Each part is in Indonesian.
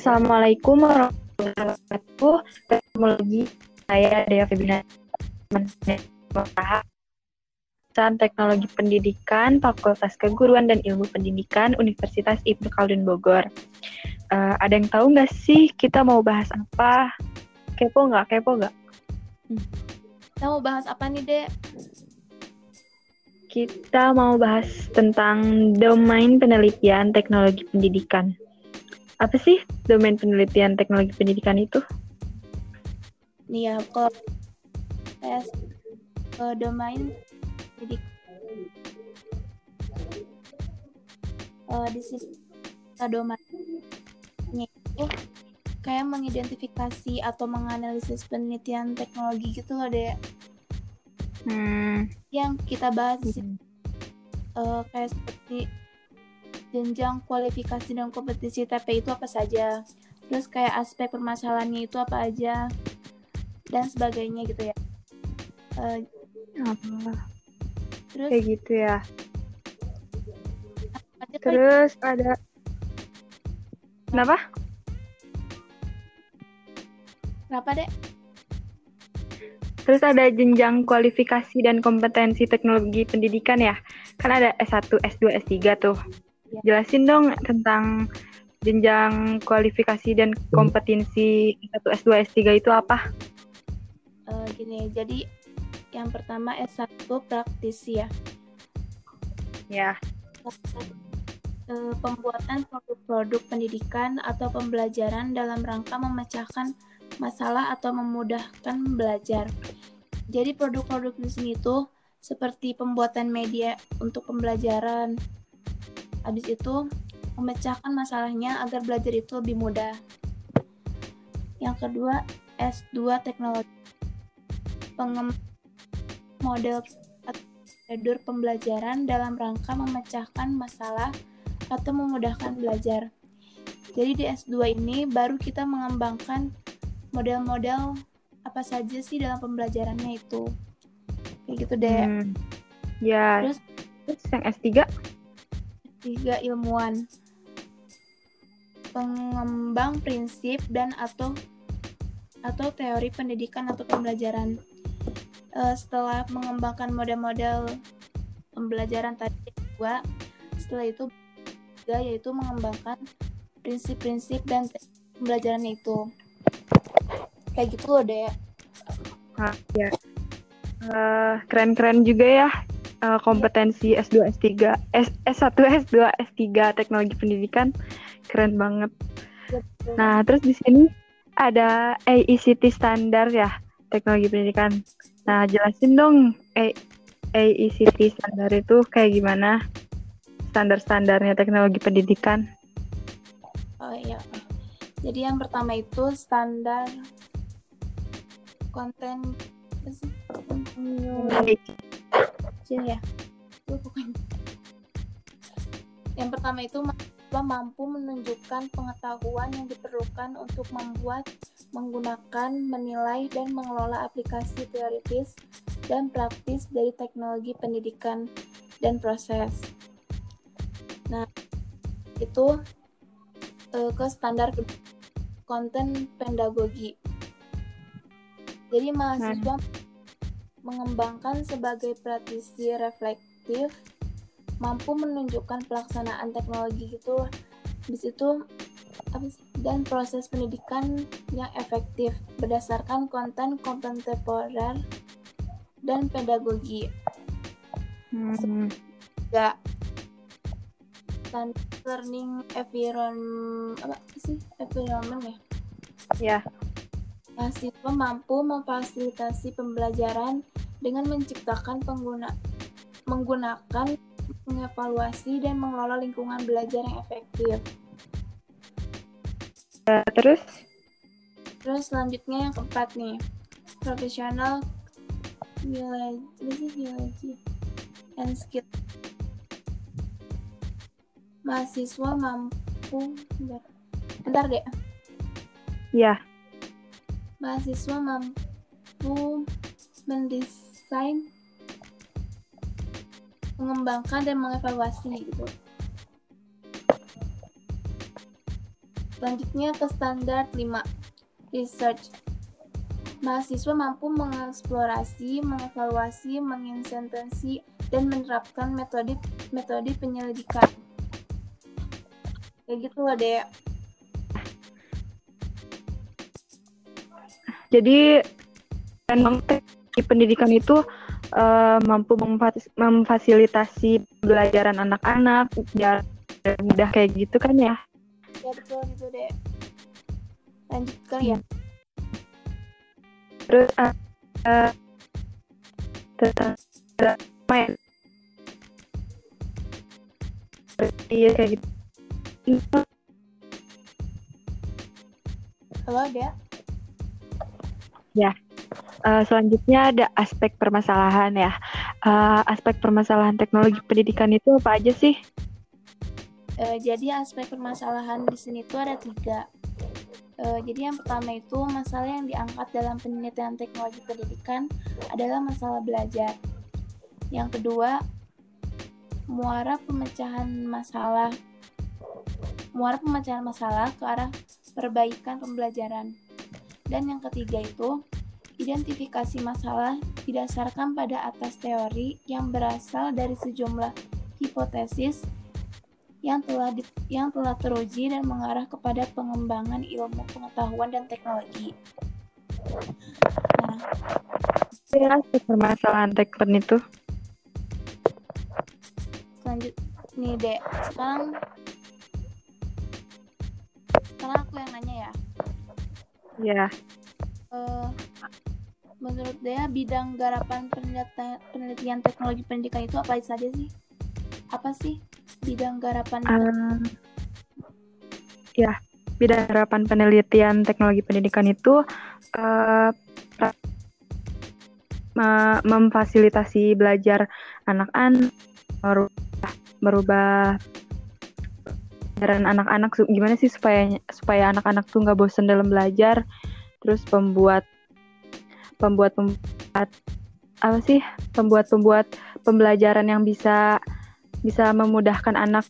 Assalamualaikum warahmatullahi wabarakatuh. Ketemu lagi saya Dea Febina Teknologi Pendidikan Fakultas Keguruan dan Ilmu Pendidikan Universitas Ibnu Khaldun Bogor. Uh, ada yang tahu nggak sih kita mau bahas apa? Kepo nggak? Kepo nggak? Hmm. Kita mau bahas apa nih, Dek? Kita mau bahas tentang domain penelitian teknologi pendidikan. Apa sih domain penelitian teknologi pendidikan itu? Nih ya, kalau tes ke domain pendidikan uh, di sini domainnya itu kayak mengidentifikasi atau menganalisis penelitian teknologi gitu loh deh hmm. yang kita bahas hmm. uh, kayak seperti jenjang kualifikasi dan kompetisi TP itu apa saja. Terus kayak aspek permasalahannya itu apa aja dan sebagainya gitu ya. Uh, terus kayak gitu ya. Terus ada kenapa? Kenapa dek? Terus ada jenjang kualifikasi dan kompetensi teknologi pendidikan ya. Kan ada S1, S2, S3 tuh. Jelasin dong tentang jenjang kualifikasi dan kompetensi S1, S2, S3 itu apa? Uh, gini, jadi yang pertama S1 praktisi ya. Ya. Uh, pembuatan produk-produk pendidikan atau pembelajaran dalam rangka memecahkan masalah atau memudahkan belajar. Jadi produk-produk di sini itu seperti pembuatan media untuk pembelajaran. Habis itu memecahkan masalahnya agar belajar itu lebih mudah. Yang kedua, S2 teknologi. Pengem model prosedur pembelajaran dalam rangka memecahkan masalah atau memudahkan belajar. Jadi di S2 ini baru kita mengembangkan model-model apa saja sih dalam pembelajarannya itu kayak gitu deh hmm. ya terus terus yang S3 S3 ilmuwan. Pengembang prinsip dan atau atau teori pendidikan atau pembelajaran. Uh, setelah mengembangkan model-model pembelajaran tadi dua setelah itu tiga yaitu mengembangkan prinsip-prinsip dan pembelajaran itu. Kayak gitu loh deh ya uh, keren-keren juga ya uh, kompetensi S2 S3 S S1 S2 S3 teknologi pendidikan. Keren banget. Betul. nah terus di sini ada AECT standar ya teknologi pendidikan. Nah jelasin dong A AECT standar itu kayak gimana? Standar-standarnya teknologi pendidikan. Oh iya. Jadi yang pertama itu standar konten sih ya yang pertama itu mahasiswa mampu menunjukkan pengetahuan yang diperlukan untuk membuat, menggunakan, menilai, dan mengelola aplikasi teoritis dan praktis dari teknologi pendidikan dan proses. Nah, itu uh, ke standar konten pedagogi. Jadi mahasiswa hmm. Mengembangkan sebagai praktisi reflektif, mampu menunjukkan pelaksanaan teknologi itu di situ dan proses pendidikan yang efektif berdasarkan konten kontemporer dan pedagogi. Hmm. Ya, learning environment apa sih environment ya? Ya mahasiswa mampu memfasilitasi pembelajaran dengan menciptakan pengguna menggunakan mengevaluasi dan mengelola lingkungan belajar yang efektif. Uh, terus? Terus selanjutnya yang keempat nih, profesional village, and skill. Mahasiswa mampu, bentar, bentar deh. Ya mahasiswa mampu mendesain, mengembangkan dan mengevaluasi gitu. Selanjutnya ke standar 5, research. Mahasiswa mampu mengeksplorasi, mengevaluasi, menginsentensi, dan menerapkan metode metode penyelidikan. Kayak gitu loh, Dek. Jadi memang di pendidikan itu uh, mampu memfasilitasi pembelajaran anak-anak biar mudah kayak gitu kan ya? Ya betul gitu deh. Lanjut kali ya. Terus uh, uh, main iya kayak gitu. Halo, Dea. Ya. Uh, selanjutnya ada aspek permasalahan ya. Uh, aspek permasalahan teknologi pendidikan itu apa aja sih? Uh, jadi aspek permasalahan di sini tuh ada tiga. Uh, jadi yang pertama itu masalah yang diangkat dalam penelitian teknologi pendidikan adalah masalah belajar. Yang kedua, muara pemecahan masalah. Muara pemecahan masalah ke arah perbaikan pembelajaran. Dan yang ketiga itu identifikasi masalah didasarkan pada atas teori yang berasal dari sejumlah hipotesis yang telah di, yang telah teruji dan mengarah kepada pengembangan ilmu pengetahuan dan teknologi. Nah, ya, permasalahan tekpen itu. Selanjut, nih dek, sekarang sekarang aku yang nanya ya. Ya. Uh, menurut Dea bidang garapan penelitian teknologi pendidikan itu apa saja sih? Apa sih bidang garapan? Um, ya, bidang garapan penelitian teknologi pendidikan itu uh, memfasilitasi belajar anak-anak merubah merubah anak-anak gimana sih supaya supaya anak-anak tuh nggak bosan dalam belajar terus membuat pembuat pembuat apa sih pembuat pembuat pembelajaran yang bisa bisa memudahkan anak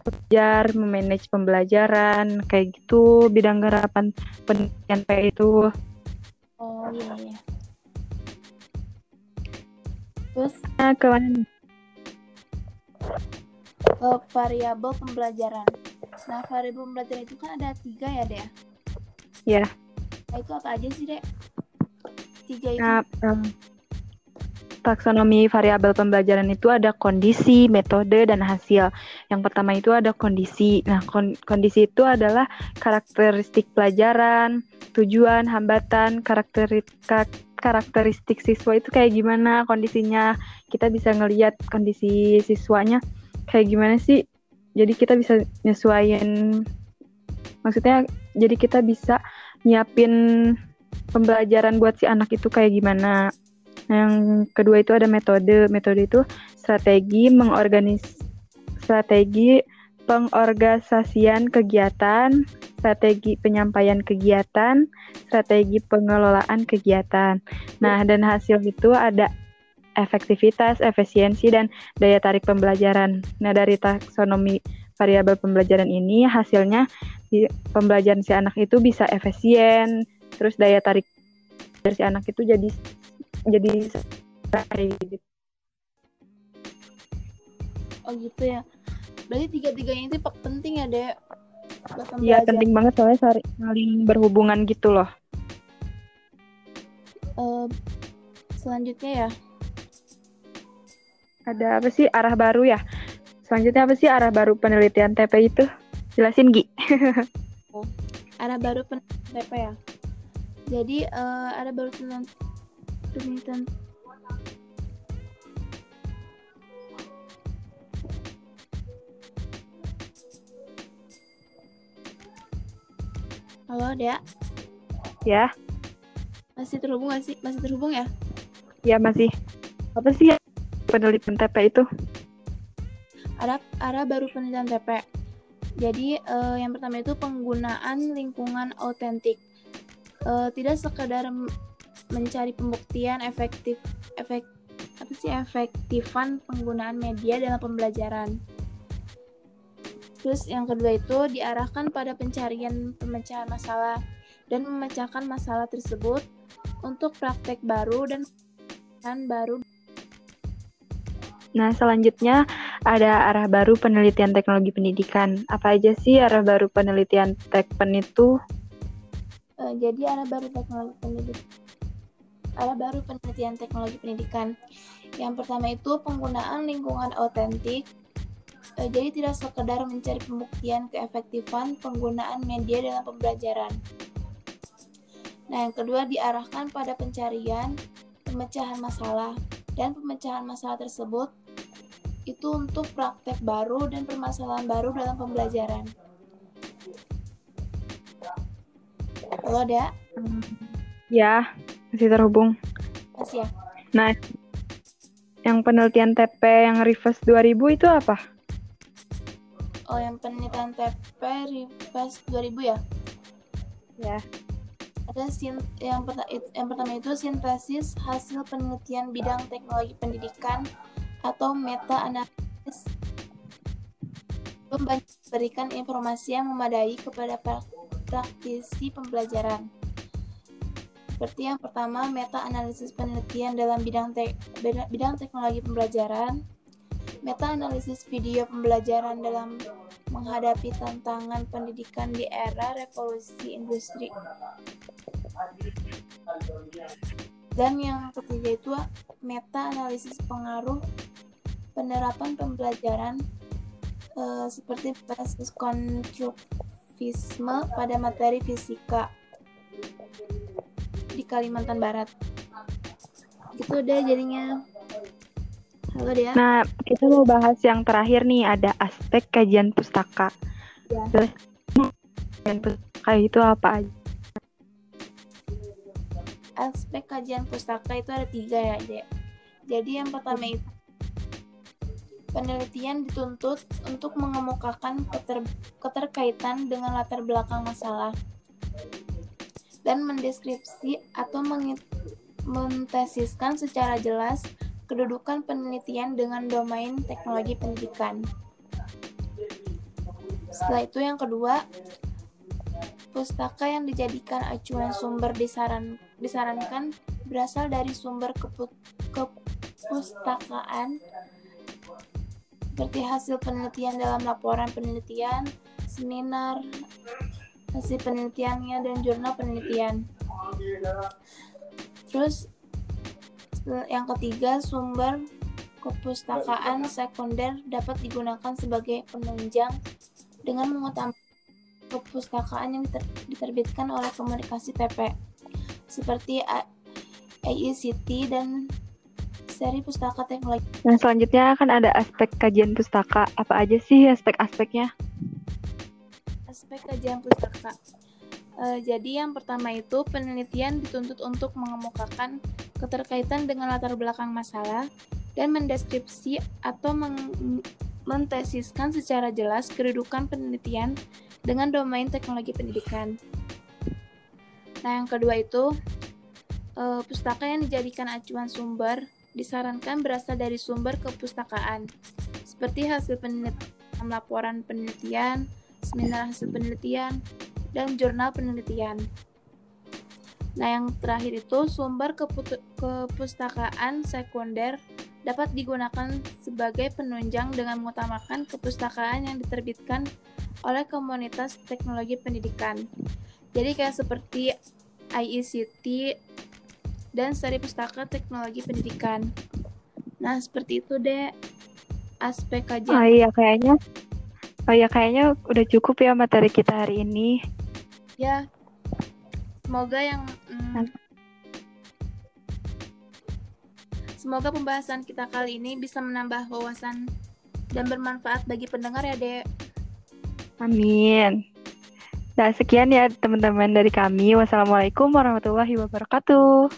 belajar, memanage pembelajaran, kayak gitu bidang garapan pendidikan kayak itu. Oh iya iya. Terus nah, ke mana? Ke variabel pembelajaran. Nah variabel pembelajaran itu kan ada tiga ya deh. Ya. Nah itu apa aja sih dek? tiga itu? Nah, um, taksonomi variabel pembelajaran itu ada kondisi, metode, dan hasil. Yang pertama itu ada kondisi. Nah, kon kondisi itu adalah karakteristik pelajaran, tujuan, hambatan, karakteristik karakteristik siswa itu kayak gimana kondisinya. Kita bisa ngelihat kondisi siswanya kayak gimana sih. Jadi kita bisa nyesuaiin maksudnya jadi kita bisa nyiapin pembelajaran buat si anak itu kayak gimana. Yang kedua itu ada metode. Metode itu strategi mengorganis strategi pengorganisasian kegiatan, strategi penyampaian kegiatan, strategi pengelolaan kegiatan. Nah, dan hasil itu ada efektivitas, efisiensi, dan daya tarik pembelajaran. Nah, dari taksonomi variabel pembelajaran ini hasilnya pembelajaran si anak itu bisa efisien, terus daya tarik dari si anak itu jadi jadi gitu. Oh gitu ya. Berarti tiga-tiganya itu penting ya, Dek? Iya, penting banget soalnya saling berhubungan gitu loh. Uh, selanjutnya ya. Ada apa sih arah baru ya? Selanjutnya apa sih arah baru penelitian TP itu? Jelasin, Gi. oh, arah baru penelitian TP ya? jadi uh, ada baru penelitian Halo, Dea. Ya. Masih terhubung gak sih? Masih terhubung ya? Ya, masih. Apa sih penelitian TP itu? Ada, ada baru penelitian TP. Jadi, uh, yang pertama itu penggunaan lingkungan autentik uh, tidak sekadar mencari pembuktian efektif efek apa sih efektifan penggunaan media dalam pembelajaran. Terus yang kedua itu diarahkan pada pencarian pemecahan masalah dan memecahkan masalah tersebut untuk praktek baru dan baru. Nah, selanjutnya ada arah baru penelitian teknologi pendidikan. Apa aja sih arah baru penelitian tekpen itu? Uh, jadi arah baru teknologi pendidikan arah baru penelitian teknologi pendidikan. Yang pertama itu penggunaan lingkungan autentik E, jadi tidak sekedar mencari pembuktian keefektifan penggunaan media dalam pembelajaran. Nah, yang kedua diarahkan pada pencarian pemecahan masalah dan pemecahan masalah tersebut itu untuk praktek baru dan permasalahan baru dalam pembelajaran. Halo, Dek? Ya, masih terhubung. Masih ya? Nah, yang penelitian TP yang reverse 2000 itu apa? Oh, yang penelitian TP Rivas 2000 ya? Ya. Ada sin yang, perta yang pertama itu sintesis hasil penelitian bidang teknologi pendidikan atau meta analisis memberikan informasi yang memadai kepada praktisi pembelajaran. Seperti yang pertama, meta analisis penelitian dalam bidang te bidang teknologi pembelajaran, meta analisis video pembelajaran dalam menghadapi tantangan pendidikan di era revolusi industri. Dan yang ketiga itu meta analisis pengaruh penerapan pembelajaran uh, seperti basis konstruktivisme pada materi fisika di Kalimantan Barat. Itu udah jadinya Halo dia. Nah, kita mau bahas yang terakhir nih, ada aspek kajian pustaka. Ya. Kajian pustaka itu apa aja? Aspek kajian pustaka itu ada tiga ya, Dek. Jadi yang pertama itu penelitian dituntut untuk mengemukakan keter keterkaitan dengan latar belakang masalah dan mendeskripsi atau mentesiskan secara jelas kedudukan penelitian dengan domain teknologi pendidikan. Setelah itu yang kedua, pustaka yang dijadikan acuan sumber disaran, disarankan berasal dari sumber keput, kepustakaan seperti hasil penelitian dalam laporan penelitian, seminar, hasil penelitiannya, dan jurnal penelitian. Terus yang ketiga, sumber kepustakaan sekunder dapat digunakan sebagai penunjang dengan mengutamakan kepustakaan yang diterbitkan oleh komunikasi TP seperti AICT dan seri pustaka teknologi. Nah, selanjutnya akan ada aspek kajian pustaka. Apa aja sih aspek-aspeknya? Aspek kajian pustaka. Uh, jadi yang pertama itu penelitian dituntut untuk mengemukakan keterkaitan dengan latar belakang masalah dan mendeskripsi atau mentesiskan secara jelas kedudukan penelitian dengan domain teknologi pendidikan. Nah, yang kedua itu uh, pustaka yang dijadikan acuan sumber disarankan berasal dari sumber kepustakaan seperti hasil penelitian, laporan penelitian, seminar hasil penelitian, dan jurnal penelitian. Nah, yang terakhir itu sumber kepustakaan sekunder dapat digunakan sebagai penunjang dengan mengutamakan kepustakaan yang diterbitkan oleh komunitas teknologi pendidikan. Jadi kayak seperti IECT dan seri pustaka teknologi pendidikan. Nah, seperti itu deh aspek kajian. Oh iya, kayaknya Oh ya kayaknya udah cukup ya materi kita hari ini. Ya semoga yang mm, semoga pembahasan kita kali ini bisa menambah wawasan dan bermanfaat bagi pendengar ya dek. Amin Nah, sekian ya teman-teman dari kami. Wassalamualaikum warahmatullahi wabarakatuh.